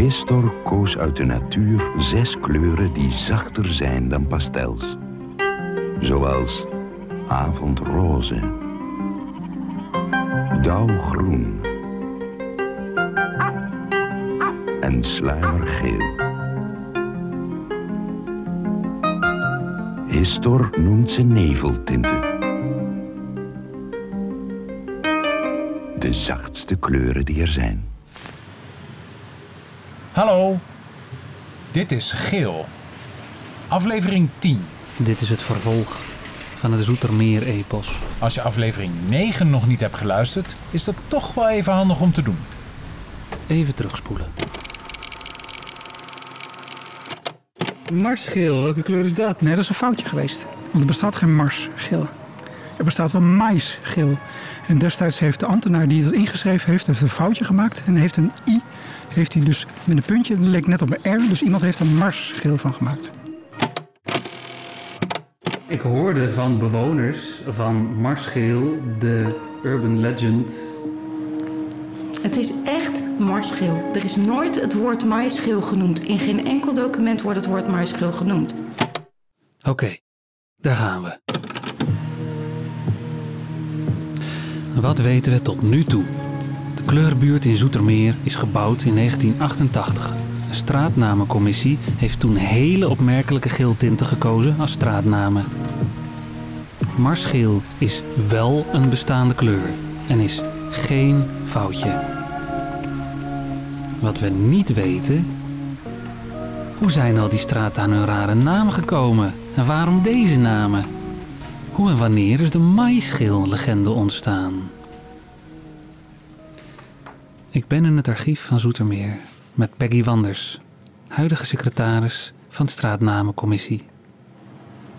Histor koos uit de natuur zes kleuren die zachter zijn dan pastels. Zoals avondroze, dauwgroen en sluimergeel. Histor noemt ze neveltinten. De zachtste kleuren die er zijn. Hallo, dit is Geel. Aflevering 10. Dit is het vervolg van het Zoetermeer-epos. Als je aflevering 9 nog niet hebt geluisterd, is dat toch wel even handig om te doen. Even terugspoelen. Marsgeel, welke kleur is dat? Nee, dat is een foutje geweest. Want er bestaat geen marsgeel. Er bestaat wel maisgeel. En destijds heeft de ambtenaar die het ingeschreven heeft, heeft een foutje gemaakt. En heeft een i, heeft hij dus met een puntje, dat leek net op een r. Dus iemand heeft er marsgeel van gemaakt. Ik hoorde van bewoners van Marsgeel de urban legend. Het is echt marsgeel. Er is nooit het woord maisgeel genoemd. In geen enkel document wordt het woord maisgeel genoemd. Oké, daar gaan we. Wat weten we tot nu toe? De kleurbuurt in Zoetermeer is gebouwd in 1988. Een straatnamencommissie heeft toen hele opmerkelijke geeltinten gekozen als straatnamen. Marsgeel is wel een bestaande kleur en is geen foutje. Wat we niet weten. Hoe zijn al die straten aan hun rare namen gekomen? En waarom deze namen? Hoe en wanneer is de maisgeel-legende ontstaan? Ik ben in het archief van Zoetermeer met Peggy Wanders, huidige secretaris van de straatnamencommissie.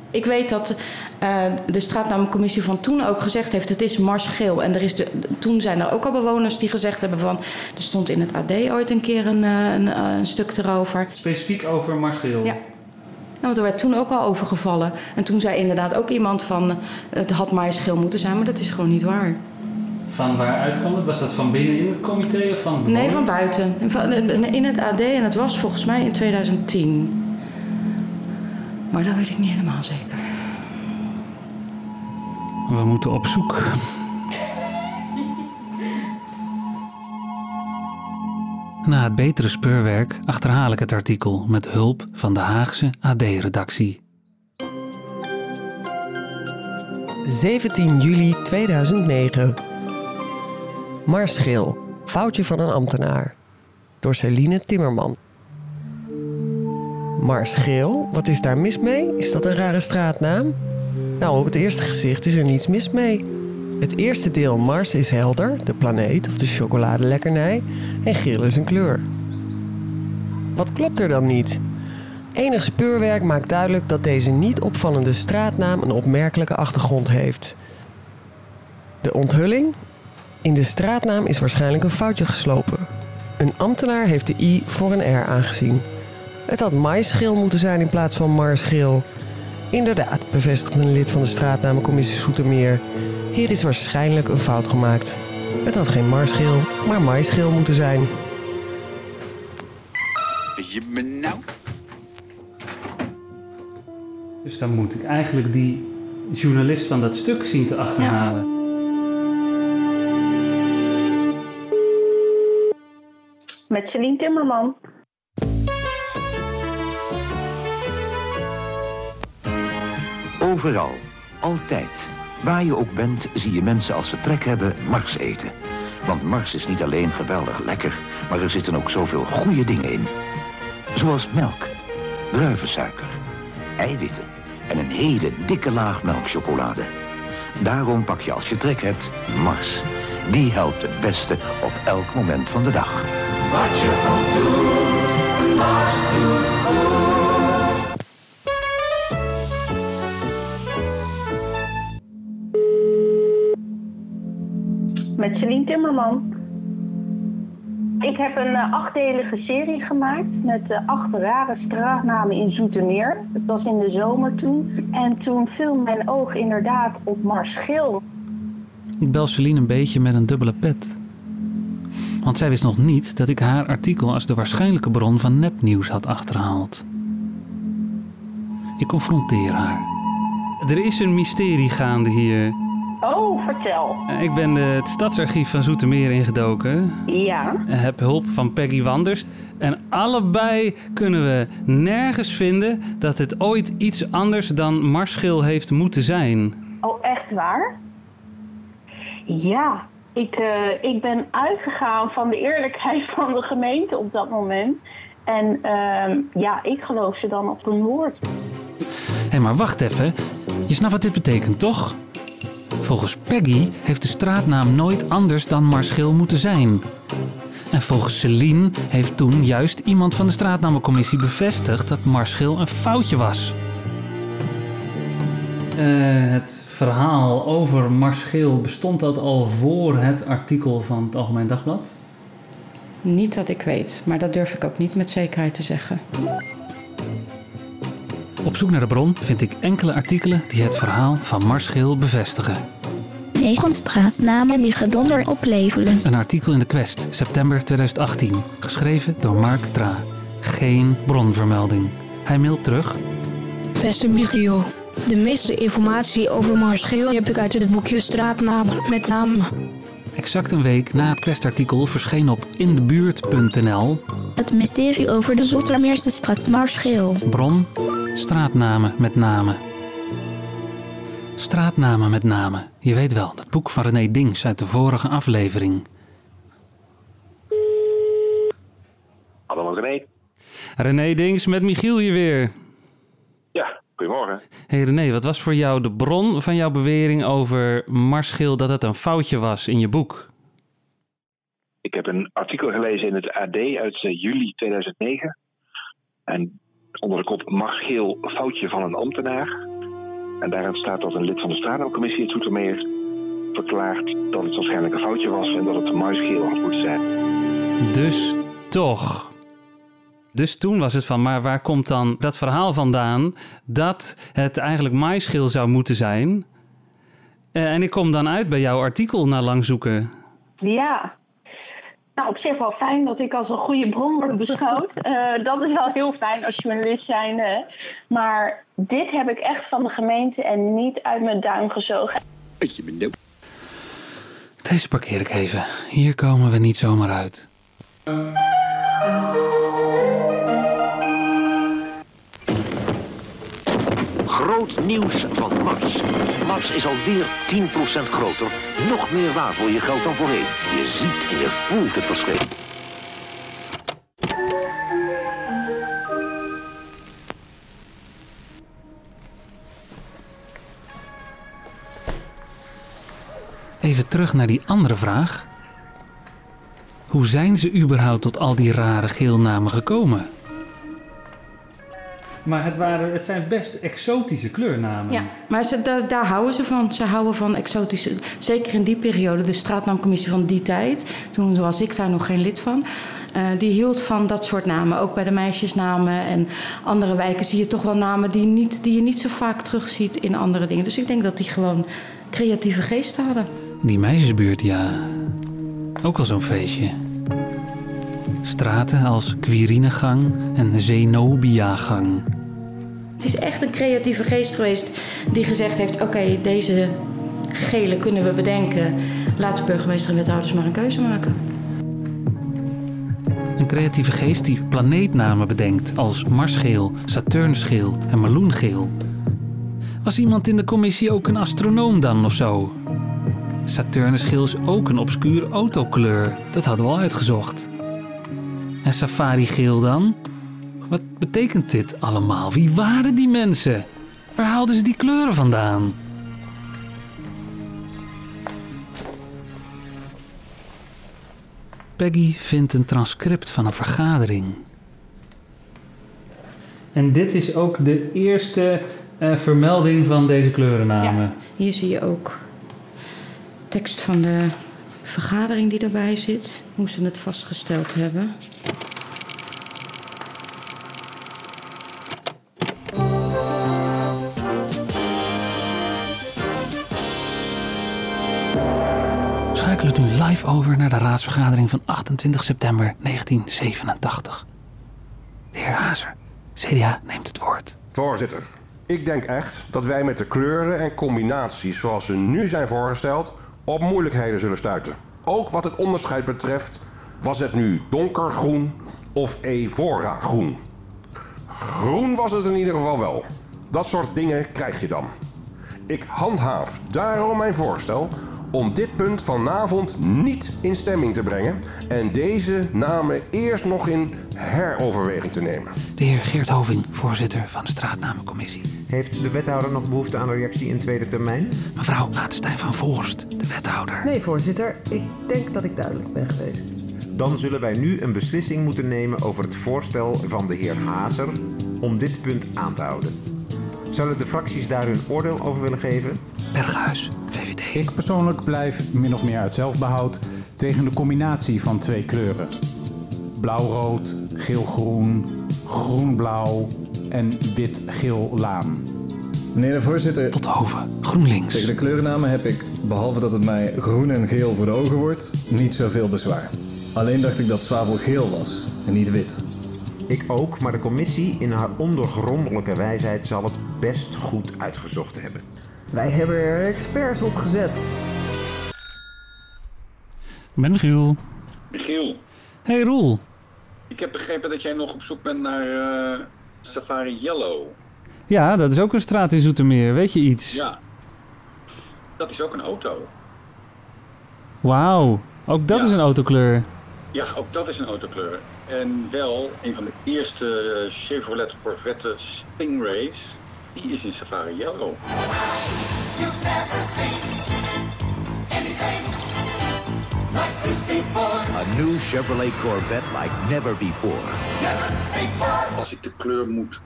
Ik weet dat uh, de straatnamencommissie van toen ook gezegd heeft: het is marsgeel. En er is de, toen zijn er ook al bewoners die gezegd hebben van. Er stond in het AD ooit een keer een, eh, een, eh, een stuk erover. Specifiek over marsgeel? Ja. Nou, want er werd toen ook al over gevallen. En toen zei inderdaad ook iemand van. het had marsgeel moeten zijn, maar dat is gewoon niet waar. Van waaruit kwam het? Was dat van binnen in het comité of van Nee, van buiten. In het AD en het was volgens mij in 2010. Maar dat weet ik niet helemaal zeker. We moeten op zoek. Na het betere speurwerk achterhaal ik het artikel met hulp van de Haagse AD-redactie. 17 juli 2009. Marsgeel, foutje van een ambtenaar. Door Celine Timmerman. Marsgeel, wat is daar mis mee? Is dat een rare straatnaam? Nou, op het eerste gezicht is er niets mis mee. Het eerste deel Mars is helder, de planeet of de chocoladelekkernij, en geel is een kleur. Wat klopt er dan niet? Enig speurwerk maakt duidelijk dat deze niet opvallende straatnaam een opmerkelijke achtergrond heeft. De onthulling? In de straatnaam is waarschijnlijk een foutje geslopen. Een ambtenaar heeft de i voor een r aangezien. Het had maisgeel moeten zijn in plaats van marsgeel. Inderdaad, bevestigt een lid van de straatnamencommissie Soetermeer. Hier is waarschijnlijk een fout gemaakt. Het had geen marsgeel, maar maisgeel moeten zijn. Je benauwd? Dus dan moet ik eigenlijk die journalist van dat stuk zien te achterhalen. Met Celine Timmerman. Overal, altijd, waar je ook bent, zie je mensen als ze trek hebben Mars eten. Want Mars is niet alleen geweldig lekker, maar er zitten ook zoveel goede dingen in. Zoals melk, druivensuiker, eiwitten en een hele dikke laag melkchocolade. Daarom pak je als je trek hebt Mars. Die helpt het beste op elk moment van de dag. Wat je ook doet, Mars doet goed. Met Celine Timmerman. Ik heb een uh, achtdelige serie gemaakt met uh, acht rare straatnamen in Zoetermeer. Het was in de zomer toen. En toen viel mijn oog inderdaad op Marsgeel. Ik bel Celine een beetje met een dubbele pet. Want zij wist nog niet dat ik haar artikel als de waarschijnlijke bron van nepnieuws had achterhaald. Ik confronteer haar. Er is een mysterie gaande hier. Oh, vertel. Ik ben het stadsarchief van Zoetermeer ingedoken. Ja. Heb hulp van Peggy Wanders. En allebei kunnen we nergens vinden dat het ooit iets anders dan Marschil heeft moeten zijn. Oh, echt waar? Ja, ik, eh, ik ben uitgegaan van de eerlijkheid van de gemeente op dat moment. En ehm, ja, ik geloof ze dan op hun woord. Hé, maar wacht even. Je snapt wat dit betekent, toch? Volgens Peggy heeft de straatnaam nooit anders dan Marschil moeten zijn. En volgens Celine heeft toen juist iemand van de straatnamencommissie bevestigd dat Marschil een foutje was. Eh, het verhaal over Marschil bestond dat al voor het artikel van het Algemeen Dagblad? Niet dat ik weet, maar dat durf ik ook niet met zekerheid te zeggen. Op zoek naar de bron vind ik enkele artikelen die het verhaal van Marschil bevestigen. Negen straatnamen die gedonder opleveren. Een artikel in de Quest, september 2018. Geschreven door Mark Tra. Geen bronvermelding. Hij mailt terug. Beste Michiel, de meeste informatie over Marscheel heb ik uit het boekje Straatnamen met name. Exact een week na het Quest-artikel verscheen op indebuurt.nl. Het mysterie over de Zoetermeerse straat Marscheel. Bron, straatnamen met name. Straatnamen met name. Je weet wel, dat boek van René Dings uit de vorige aflevering. Hallo René. René Dings met Michiel hier weer. Goedemorgen. Hey René, wat was voor jou de bron van jouw bewering over Marschil dat het een foutje was in je boek? Ik heb een artikel gelezen in het AD uit eh, juli 2009. En onder de kop Margeel foutje van een ambtenaar. En daarin staat dat een lid van de straatnamencommissie in Zoetermeer verklaart dat het waarschijnlijk een foutje was en dat het muisgeel had moeten zijn. Dus toch. Dus toen was het van, maar waar komt dan dat verhaal vandaan dat het eigenlijk maaischil zou moeten zijn? Eh, en ik kom dan uit bij jouw artikel na lang zoeken. Ja. Nou, op zich wel fijn dat ik als een goede bron word beschouwd. Eh, dat is wel heel fijn als journalist zijn. hè. Maar dit heb ik echt van de gemeente en niet uit mijn duim gezogen. Deze parkeer ik even. Hier komen we niet zomaar uit. Groot nieuws van Mars. Mars is alweer 10% groter. Nog meer waar voor je geld dan voorheen. Je ziet en je voelt het verschil. Even terug naar die andere vraag. Hoe zijn ze überhaupt tot al die rare geelnamen gekomen? Maar het, waren, het zijn best exotische kleurnamen. Ja, maar ze, da- daar houden ze van. Ze houden van exotische... Zeker in die periode, de straatnaamcommissie van die tijd... toen was ik daar nog geen lid van... eh, die hield van dat soort namen. Ook bij de meisjesnamen en andere wijken zie je toch wel namen... die, niet, die je niet zo vaak terugziet in andere dingen. Dus ik denk dat die gewoon creatieve geesten hadden. Die meisjesbuurt, ja. Ook al zo'n feestje. Straten als Quirinegang en Zenobiagang. Het is echt een creatieve geest geweest die gezegd heeft... oké, deze gele kunnen we bedenken. Laat de burgemeester en wethouders maar een keuze maken. Een creatieve geest die planeetnamen bedenkt als Marsgeel, Saturnusgeel en Meloengeel. Was iemand in de commissie ook een astronoom dan of zo? Saturnusgeel is ook een obscure autokleur. Dat hadden we al uitgezocht. En safarigeel dan? Wat betekent dit allemaal? Wie waren die mensen? Waar haalden ze die kleuren vandaan? Peggy vindt een transcript van een vergadering. En dit is ook de eerste eh, vermelding van deze kleurennamen. Ja, hier zie je ook tekst van de vergadering die erbij zit. Hoe ze het vastgesteld hebben. Nu live over naar de raadsvergadering van 28 september 1987. De heer Hazer, CDA neemt het woord. Voorzitter, ik denk echt dat wij met de kleuren en combinaties zoals ze nu zijn voorgesteld op moeilijkheden zullen stuiten. Ook wat het onderscheid betreft, was het nu donkergroen of evora groen. Groen was het in ieder geval wel. Dat soort dingen krijg je dan. Ik handhaaf daarom mijn voorstel om dit punt vanavond niet in stemming te brengen en deze namen eerst nog in heroverweging te nemen. De heer Geert Hoving, voorzitter van de straatnamencommissie. Heeft de wethouder nog behoefte aan een reactie in tweede termijn? Mevrouw Laatstein van Voorst, de wethouder. Nee, voorzitter. Ik denk dat ik duidelijk ben geweest. Dan zullen wij nu een beslissing moeten nemen over het voorstel van de heer Hazer om dit punt aan te houden. Zouden de fracties daar hun oordeel over willen geven? Berghuis. Ik persoonlijk blijf min of meer uit zelfbehoud tegen de combinatie van twee kleuren. Blauw-rood, geel-groen, groen-blauw en wit-geel-laan. Meneer de voorzitter. Pothoven, GroenLinks. Tegen de kleurennamen heb ik, behalve dat het mij groen en geel voor de ogen wordt, niet zoveel bezwaar. Alleen dacht ik dat zwavel geel was en niet wit. Ik ook, maar de commissie in haar ondergrondelijke wijsheid zal het best goed uitgezocht hebben. Wij hebben er experts op gezet. Ik ben Giel. Michiel, Hey Roel. ik heb begrepen dat jij nog op zoek bent naar eh, Safari Yellow. Ja, dat is ook een straat in Zoetermeer. Weet je iets? Ja. Dat is ook een auto. Wauw, ook dat is een autokleur. Ja, ook dat is een autokleur. En wel een van de eerste eh, Chevrolet Corvette Stingrays. Die is in Safari Yellow. A new Chevrolet Corvette like never before. Als ik de kleur moet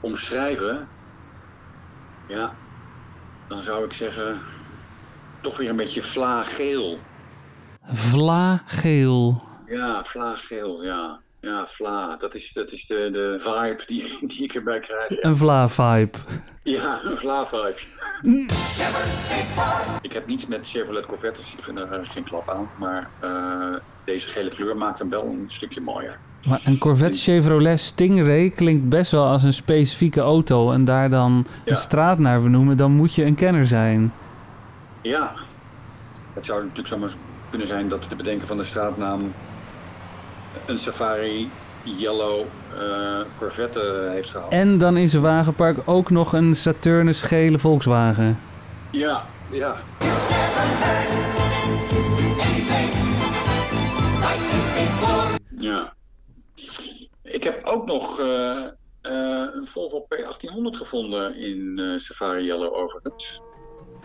omschrijven, ja, dan zou ik zeggen, toch weer een beetje vlaageel. Vlaageel. Ja, vlaaggeel, ja. Ja, vla. Dat is, dat is de, de vibe die, die ik erbij krijg. Ja, Een Vla-vibe. ja een vla-vibe. ik heb niets met Chevrolet Corvettes. Ik vind er geen klap aan. Maar eh, deze gele kleur maakt hem wel een stukje mooier. Maar een Corvette Chevrolet Stingray klinkt best wel als een specifieke auto. En daar dan een straat naar vernoemen, dan moet je een kenner zijn. Ja. Het zou natuurlijk zomaar kunnen zijn dat de bedenker van de straatnaam een Safari Yellow eh, Corvette heeft gehad. En dan in zijn wagenpark ook nog een Saturnus gele Volkswagen. Ja, ja. Ja. Ik heb ook nog eh, eh, een Volvo P1800 gevonden in Safari Yellow overigens.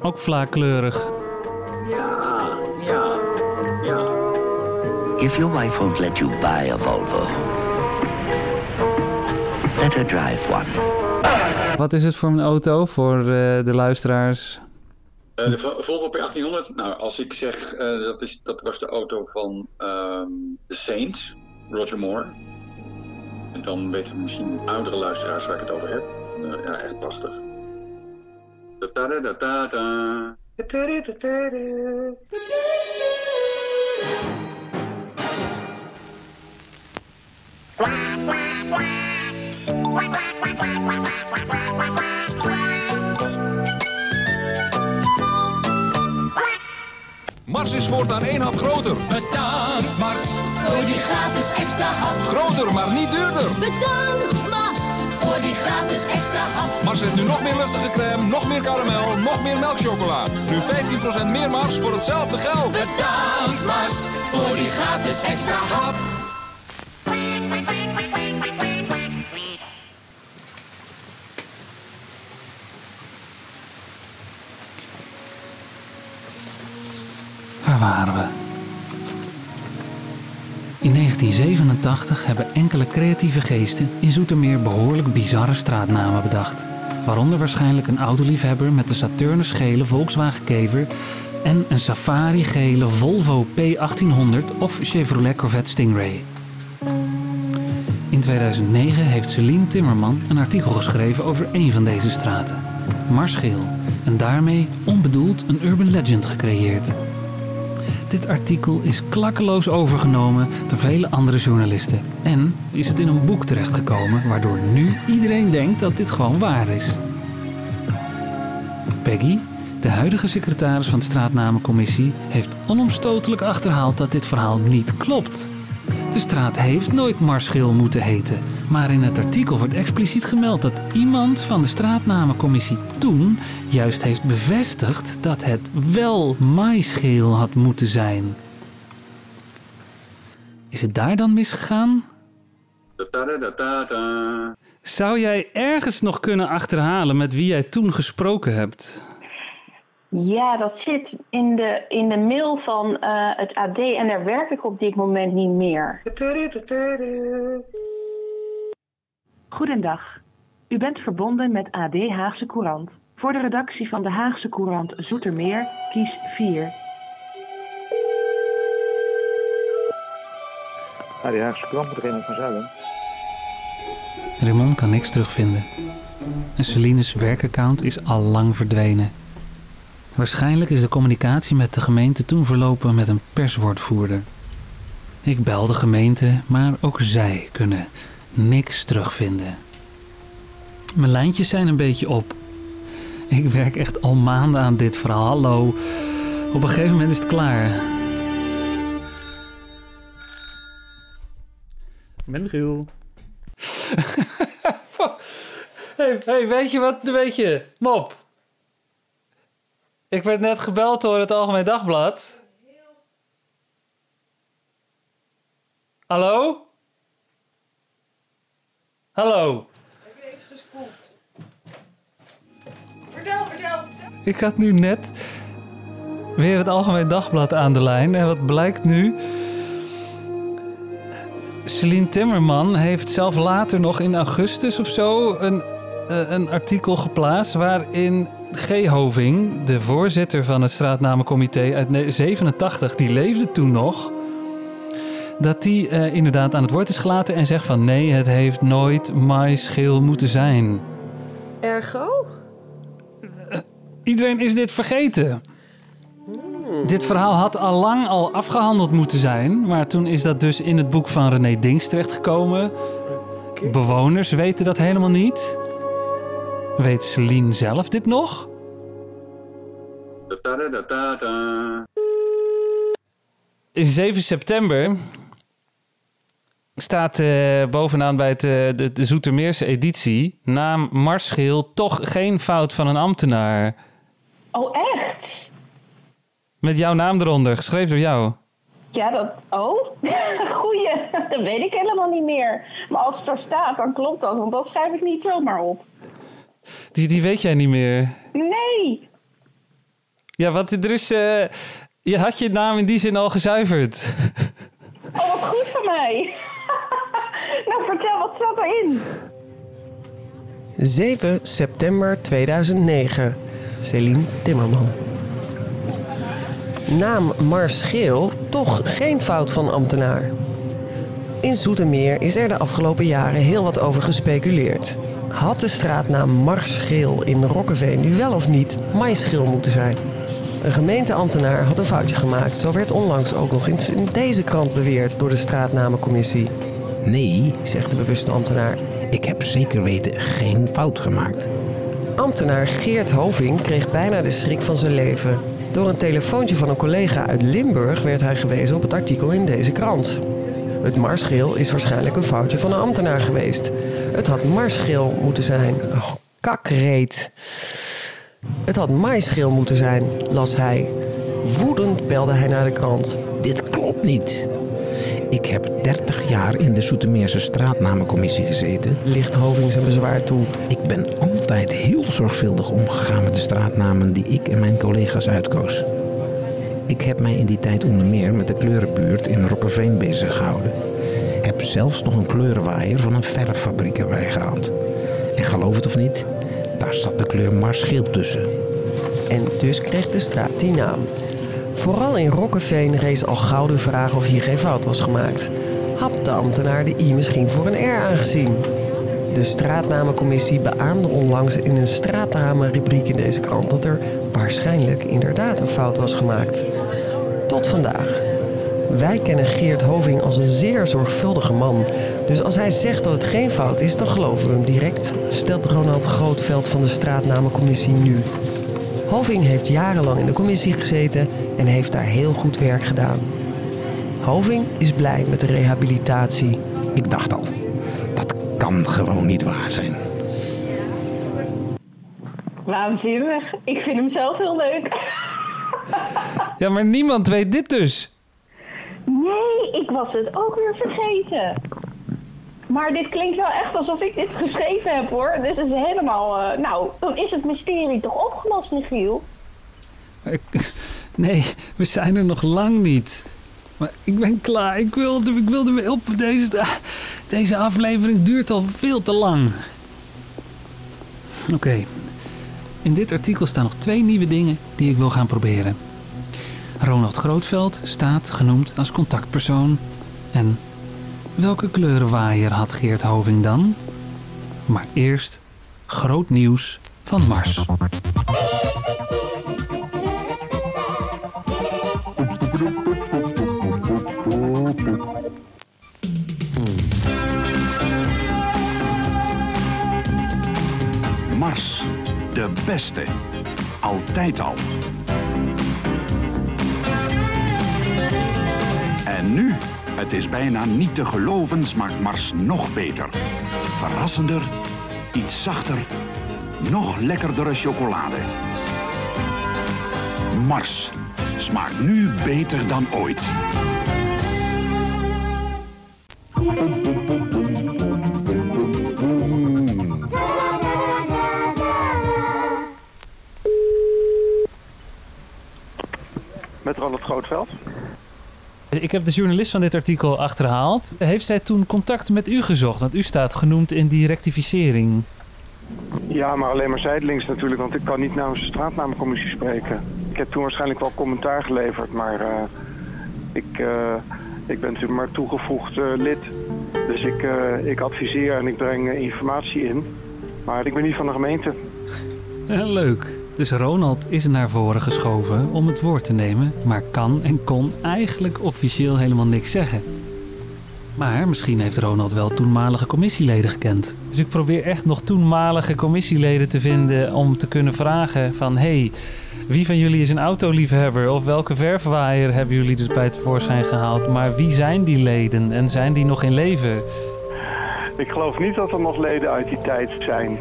Ook vlaakkleurig. Ja, ja, ja. If your wife won't let you buy a Volvo, let her drive one. Wat is het voor een auto voor eh, de luisteraars? Eh, de Vo- Volvo P1800, nou als ik zeg eh, dat, is, dat was de auto van ehm The Saints, Roger Moore. En dan weten misschien oudere luisteraars waar ik het over heb. Eh, ja, echt prachtig. Da-da-da-da-da. Mars is voortaan één hap groter. Bedankt Mars voor die gratis extra hap. Groter, maar niet duurder. Bedankt Mars voor die gratis extra hap. Mars heeft nu nog meer luchtige crème, nog meer karamel, nog meer melkchocola. Nu 15% meer Mars voor hetzelfde geld. Bedankt Mars voor die gratis extra hap. 1987 hebben enkele creatieve geesten in Zoetermeer behoorlijk bizarre straatnamen bedacht. Waaronder waarschijnlijk een autoliefhebber met de Saturnus gele Volkswagen Kever en een safari gele Volvo P1800 of Chevrolet Corvette Stingray. In 2009 heeft Celine Timmerman een artikel geschreven over een van deze straten, Marsgeel, en daarmee onbedoeld een urban legend gecreëerd. Dit artikel is klakkeloos overgenomen door vele andere journalisten. En is het in een boek terechtgekomen waardoor nu iedereen denkt dat dit gewoon waar is. Peggy, de huidige secretaris van de straatnamencommissie, heeft onomstotelijk achterhaald dat dit verhaal niet klopt. De straat heeft nooit Marschil moeten heten. Maar in het artikel wordt expliciet gemeld dat iemand van de straatnamencommissie toen juist heeft bevestigd dat het wel maisgeel had moeten zijn. Is het daar dan misgegaan? Zou jij ergens nog kunnen achterhalen met wie jij toen gesproken hebt? Ja, dat zit in de, in de mail van eh, het AD en daar werk ik op dit moment niet meer. Goedendag. U bent verbonden met AD Haagse Courant. Voor de redactie van de Haagse Courant Zoetermeer kies 4. AD Haagse Courant met Raymond van Zuilen. Raymond kan niks terugvinden. En Celine's werkaccount is al lang verdwenen. Waarschijnlijk is de communicatie met de gemeente toen verlopen met een perswoordvoerder. Ik bel de gemeente, maar ook zij kunnen niks terugvinden. Mijn lijntjes zijn een beetje op. Ik werk echt al maanden aan dit verhaal. Hallo. Op een gegeven moment is het klaar. Ik ben Giel. hey, hey, weet je wat? Weet je, mop. Ik werd net gebeld door het Algemeen Dagblad. Hallo? Hallo? Heb je iets gespoeld? Vertel, vertel, vertel. Ik had nu net weer het Algemeen Dagblad aan de lijn. En wat blijkt nu? Celine Timmerman heeft zelf later nog in augustus of zo een, eh, een artikel geplaatst waarin G. Hoving, de voorzitter van het straatnamencomité uit ne- 87, die leefde toen nog, dat die eh, inderdaad aan het woord is gelaten en zegt van nee, het heeft nooit maisgeel moeten zijn. Ergo? Iedereen is dit vergeten. Dit verhaal had al lang al afgehandeld moeten zijn, maar toen is dat dus in het boek van René Dings terechtgekomen. Bewoners weten dat helemaal niet. Weet Celine zelf dit nog? In 7 september staat eh, bovenaan bij het, eh, de, de Zoetermeerse editie... naam Marsgeel toch geen fout van een ambtenaar. Oh, echt? Met jouw naam eronder, geschreven door jou. Ja, dat... Oh, goeie. Dat weet ik helemaal niet meer. Maar als het er staat, dan klopt dat. Want dat schrijf ik niet zomaar op. Die, die weet jij niet meer. Nee. Ja, want er is... eh, je had je naam in die zin al gezuiverd. Oh, wat goed van mij. nou, vertel, wat staat erin? 7 september 2009. Celine Timmerman. Naam Mars Geel, toch geen fout van ambtenaar. In Zoetermeer is er de afgelopen jaren heel wat over gespeculeerd. Had de straatnaam Mars Geel in Rokkeveen nu wel of niet maisgeel moeten zijn? Een gemeenteambtenaar had een foutje gemaakt. Zo werd onlangs ook nog in in deze krant beweerd door de straatnamencommissie. Nee, zegt de bewuste ambtenaar. Ik heb zeker weten geen fout gemaakt. Ambtenaar Geert Hoving kreeg bijna de schrik van zijn leven. Door een telefoontje van een collega uit Limburg werd hij gewezen op het artikel in deze krant. Het marsgeel is waarschijnlijk een foutje van een ambtenaar geweest. Het had marsgeel moeten zijn. Oh, kakreet. Het had maisgeel moeten zijn, las hij. Woedend belde hij naar de krant. Dit klopt niet. Ik heb 30 jaar in de Soetermeerse straatnamencommissie gezeten. Licht Hoving zijn bezwaar toe. Ik ben altijd heel zorgvuldig omgegaan met de straatnamen die ik en mijn collega's uitkoos. Ik heb mij in die tijd onder meer met de kleurenbuurt in Rokkeveen bezig gehouden. Heb zelfs nog een kleurenwaaier van een verffabriek erbij gehaald. En geloof het of niet, daar zat de kleur marsgeel tussen. En dus kreeg de straat die naam. Vooral in Rokkeveen rees al gauw de vraag of hier geen fout was gemaakt. Had de ambtenaar de I misschien voor een R aangezien? De straatnamencommissie beaamde onlangs in een straatnamenrubriek in deze krant dat er waarschijnlijk inderdaad een fout was gemaakt. Tot vandaag. Wij kennen Geert Hoving als een zeer zorgvuldige man. Dus als hij zegt dat het geen fout is, dan geloven we hem direct, stelt Ronald Grootveld van de Straatnamencommissie nu. Hoving heeft jarenlang in de commissie gezeten en heeft daar heel goed werk gedaan. Hoving is blij met de rehabilitatie. Ik dacht al, dat kan gewoon niet waar zijn. Waanzinnig. Ik vind hem zelf heel leuk. Ja, maar niemand weet dit dus. Nee, ik was het ook weer vergeten. Maar dit klinkt wel echt alsof ik dit geschreven heb hoor. Dit is helemaal. eh, nou, dan is het mysterie toch opgelost, Michiel? Nee, we zijn er nog lang niet. Maar ik ben klaar. Ik wilde, ik wilde op. Deze, deze aflevering duurt al veel te lang. Oké. In dit artikel staan nog twee nieuwe dingen die ik wil gaan proberen. Ronald Grootveld staat genoemd als contactpersoon. En welke kleurenwaaier had Geert Hoving dan? Maar eerst groot nieuws van Mars. Beste. Altijd al. En nu, het is bijna niet te geloven, smaakt Mars nog beter. Verrassender, iets zachter, nog lekkerdere chocolade. Mars smaakt nu beter dan ooit. Ronald Grootveld. Ik heb de journalist van dit artikel achterhaald. Heeft zij toen contact met u gezocht? Want u staat genoemd in die rectificering. Ja, maar alleen maar zijdelings natuurlijk, want ik kan niet namens de straatnamencommissie spreken. Ik heb toen waarschijnlijk wel commentaar geleverd, maar eh, ik, eh, ik ben natuurlijk maar toegevoegd eh, lid. Dus ik, eh, ik adviseer en ik breng informatie in. Maar ik ben niet van de gemeente. Leuk. Dus Ronald is naar voren geschoven om het woord te nemen, maar kan en kon eigenlijk officieel helemaal niks zeggen. Maar misschien heeft Ronald wel toenmalige commissieleden gekend. Dus ik probeer echt nog toenmalige commissieleden te vinden om te kunnen vragen van... hey, wie van jullie is een autoliefhebber? Of welke verfwaaier hebben jullie dus bij het voorschijn gehaald? Maar wie zijn die leden en zijn die nog in leven? Ik geloof niet dat er nog leden uit die tijd zijn.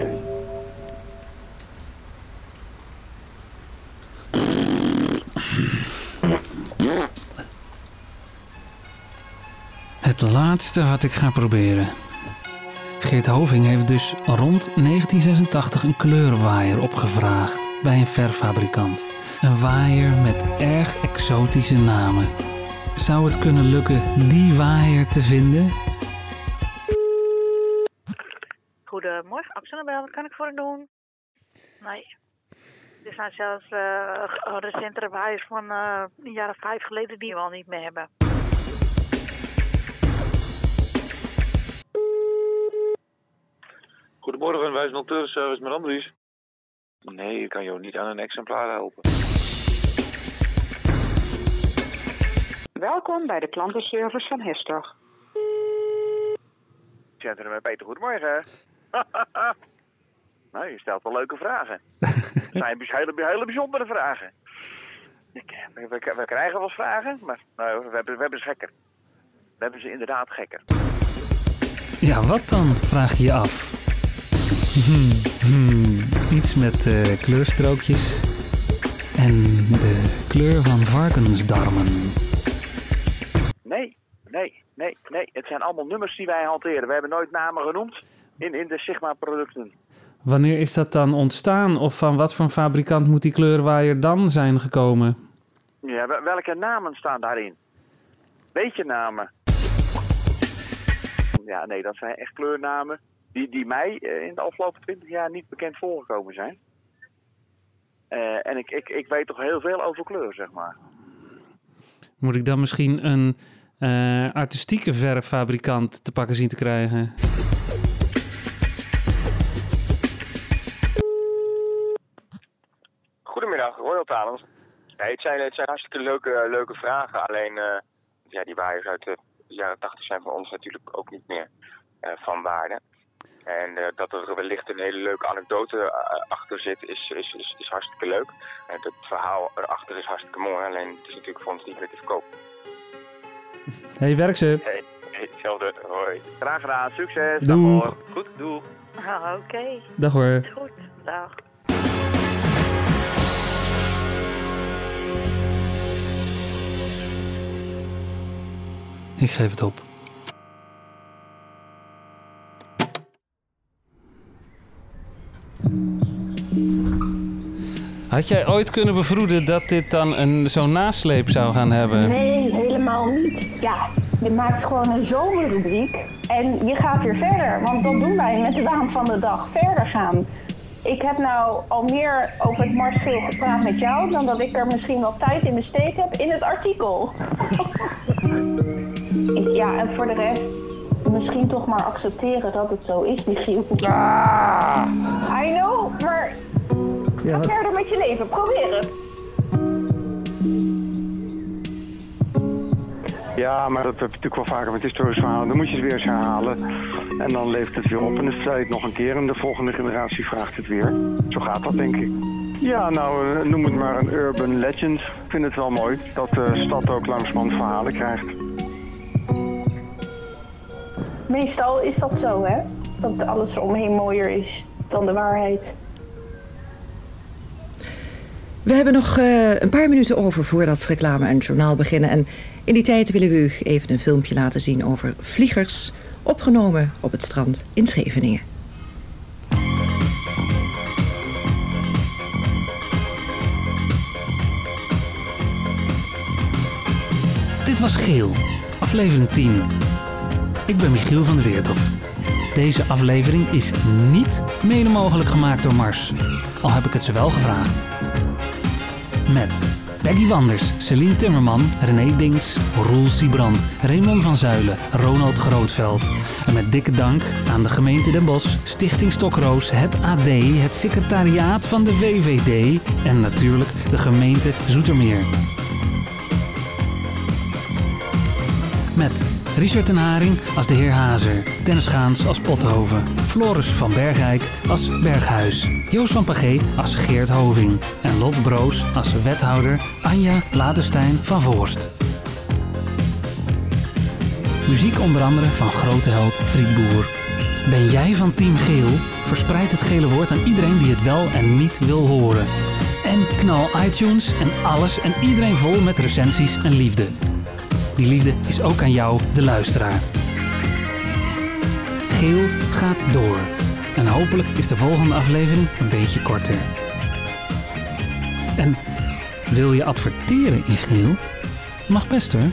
Het laatste wat ik ga proberen. Geert Hoving heeft dus rond 1986 een kleurenwaaier opgevraagd bij een verffabrikant. Een waaier met erg exotische namen. Zou het kunnen lukken die waaier te vinden? Goedemorgen, Axelnabel. Wat kan ik voor u doen? Nee. Er zijn zelfs uh, recentere waaiers van uh, een jaar of vijf geleden die we al niet meer hebben. Goedemorgen, wij zijn Service met Andries. Nee, ik kan jou niet aan een exemplaar helpen. Welkom bij de klantenservice van Hestog. Centrum met Peter, goedemorgen. nou, je stelt wel leuke vragen. Het zijn hele, hele bijzondere vragen. Ik, we, we, we, krijgen wel eens vragen, maar nou, we, hebben, we hebben ze gekker. We hebben ze inderdaad gekker. Ja, wat dan, vraag je je af. Hmm, hmm, iets met uh, kleurstrookjes en de kleur van varkensdarmen. Nee, nee, nee, nee. Het zijn allemaal nummers die wij hanteren. We hebben nooit namen genoemd in, in de Sigma-producten. Wanneer is dat dan ontstaan? Of van wat voor fabrikant moet die kleurwaaier dan zijn gekomen? Ja, welke namen staan daarin? Weet je namen? Ja, nee, dat zijn echt kleurnamen die, die mij in de afgelopen twintig jaar niet bekend voorgekomen zijn. Uh, en ik, ik, ik weet toch heel veel over kleur, zeg maar. Moet ik dan misschien een uh, artistieke verffabrikant te pakken zien te krijgen? Goedemiddag, Royal Talens. Nee, het zijn, het zijn hartstikke leuke, leuke vragen. Alleen, eh, ja, die waaiers uit de jaren 80 zijn voor ons natuurlijk ook niet meer eh, van waarde. En eh, dat er wellicht een hele leuke anekdote eh, achter zit, is, is, is, is hartstikke leuk. En het verhaal erachter is hartstikke mooi, alleen het is natuurlijk voor ons niet meer te verkopen. Hey, werk ze. Hey, hey, hetzelfde. Hoi. Graag gedaan, succes. Doeg. Dag, hoor. Goed, doeg. Ah, Oké. Dag hoor. Is goed. Dag. Ik geef het op. Had jij ooit kunnen bevroeden dat dit dan een, zo'n nasleep zou gaan hebben? Nee, helemaal niet. Ja, je maakt gewoon een zomerrubriek en je gaat weer verder. Want dat doen wij met de waan van de dag. Verder gaan. Ik heb nou al meer over het marsgeel gepraat met jou dan dat ik er misschien wel tijd in besteed heb in het artikel. Ik- ja, en voor de rest misschien toch maar accepteren dat het zo is, Michiel. I know, maar ga verder met je leven. Probeer het. Ja, maar dat heb je natuurlijk wel vaker met historische verhalen. Dan moet je het weer eens herhalen. En dan leeft het weer op en dan stel je het nog een keer. En de volgende generatie vraagt het weer. Zo gaat dat, denk ik. Ja, nou, eh, noem het maar een urban legend. Ik vind het wel mooi dat de stad ook langzamerhand verhalen krijgt. Meestal is dat zo, hè? Dat alles eromheen mooier is dan de waarheid. We hebben nog eh, een paar minuten over voordat reclame en journaal beginnen. En in die tijd willen we u even een filmpje laten zien over vliegers, opgenomen op het strand in Scheveningen. Dit was Geel, aflevering 10. Ik ben Michiel van der Weertof. Deze aflevering is niet mede mogelijk gemaakt door Mars, al heb ik het ze wel gevraagd. Met Peggy Wanders, Celine Timmerman, René Dings, Roel Siebrand, Raymond van Zuilen, Ronald Grootveld. En met dikke dank aan de gemeente Den Bosch, Stichting Stokroos, het AD, het secretariaat van de VVD en natuurlijk de gemeente Zoetermeer. Met Richard ten Haring als de heer Hazer, Dennis Gaans als Pothoven, Floris van Bergijk als Berghuis, Joost van Pagé als Geert Hoving en Lot Broos als wethouder Anja Ladestein van Voorst. Muziek onder andere van grote held Fried Boer. Ben jij van Team Geel? Verspreid het gele woord aan iedereen die het wel en niet wil horen. En knal iTunes en alles en iedereen vol met recensies en liefde. Die liefde is ook aan jou, de luisteraar. Geel gaat door. En hopelijk is de volgende aflevering een beetje korter. En wil je adverteren in geel? Mag best hoor.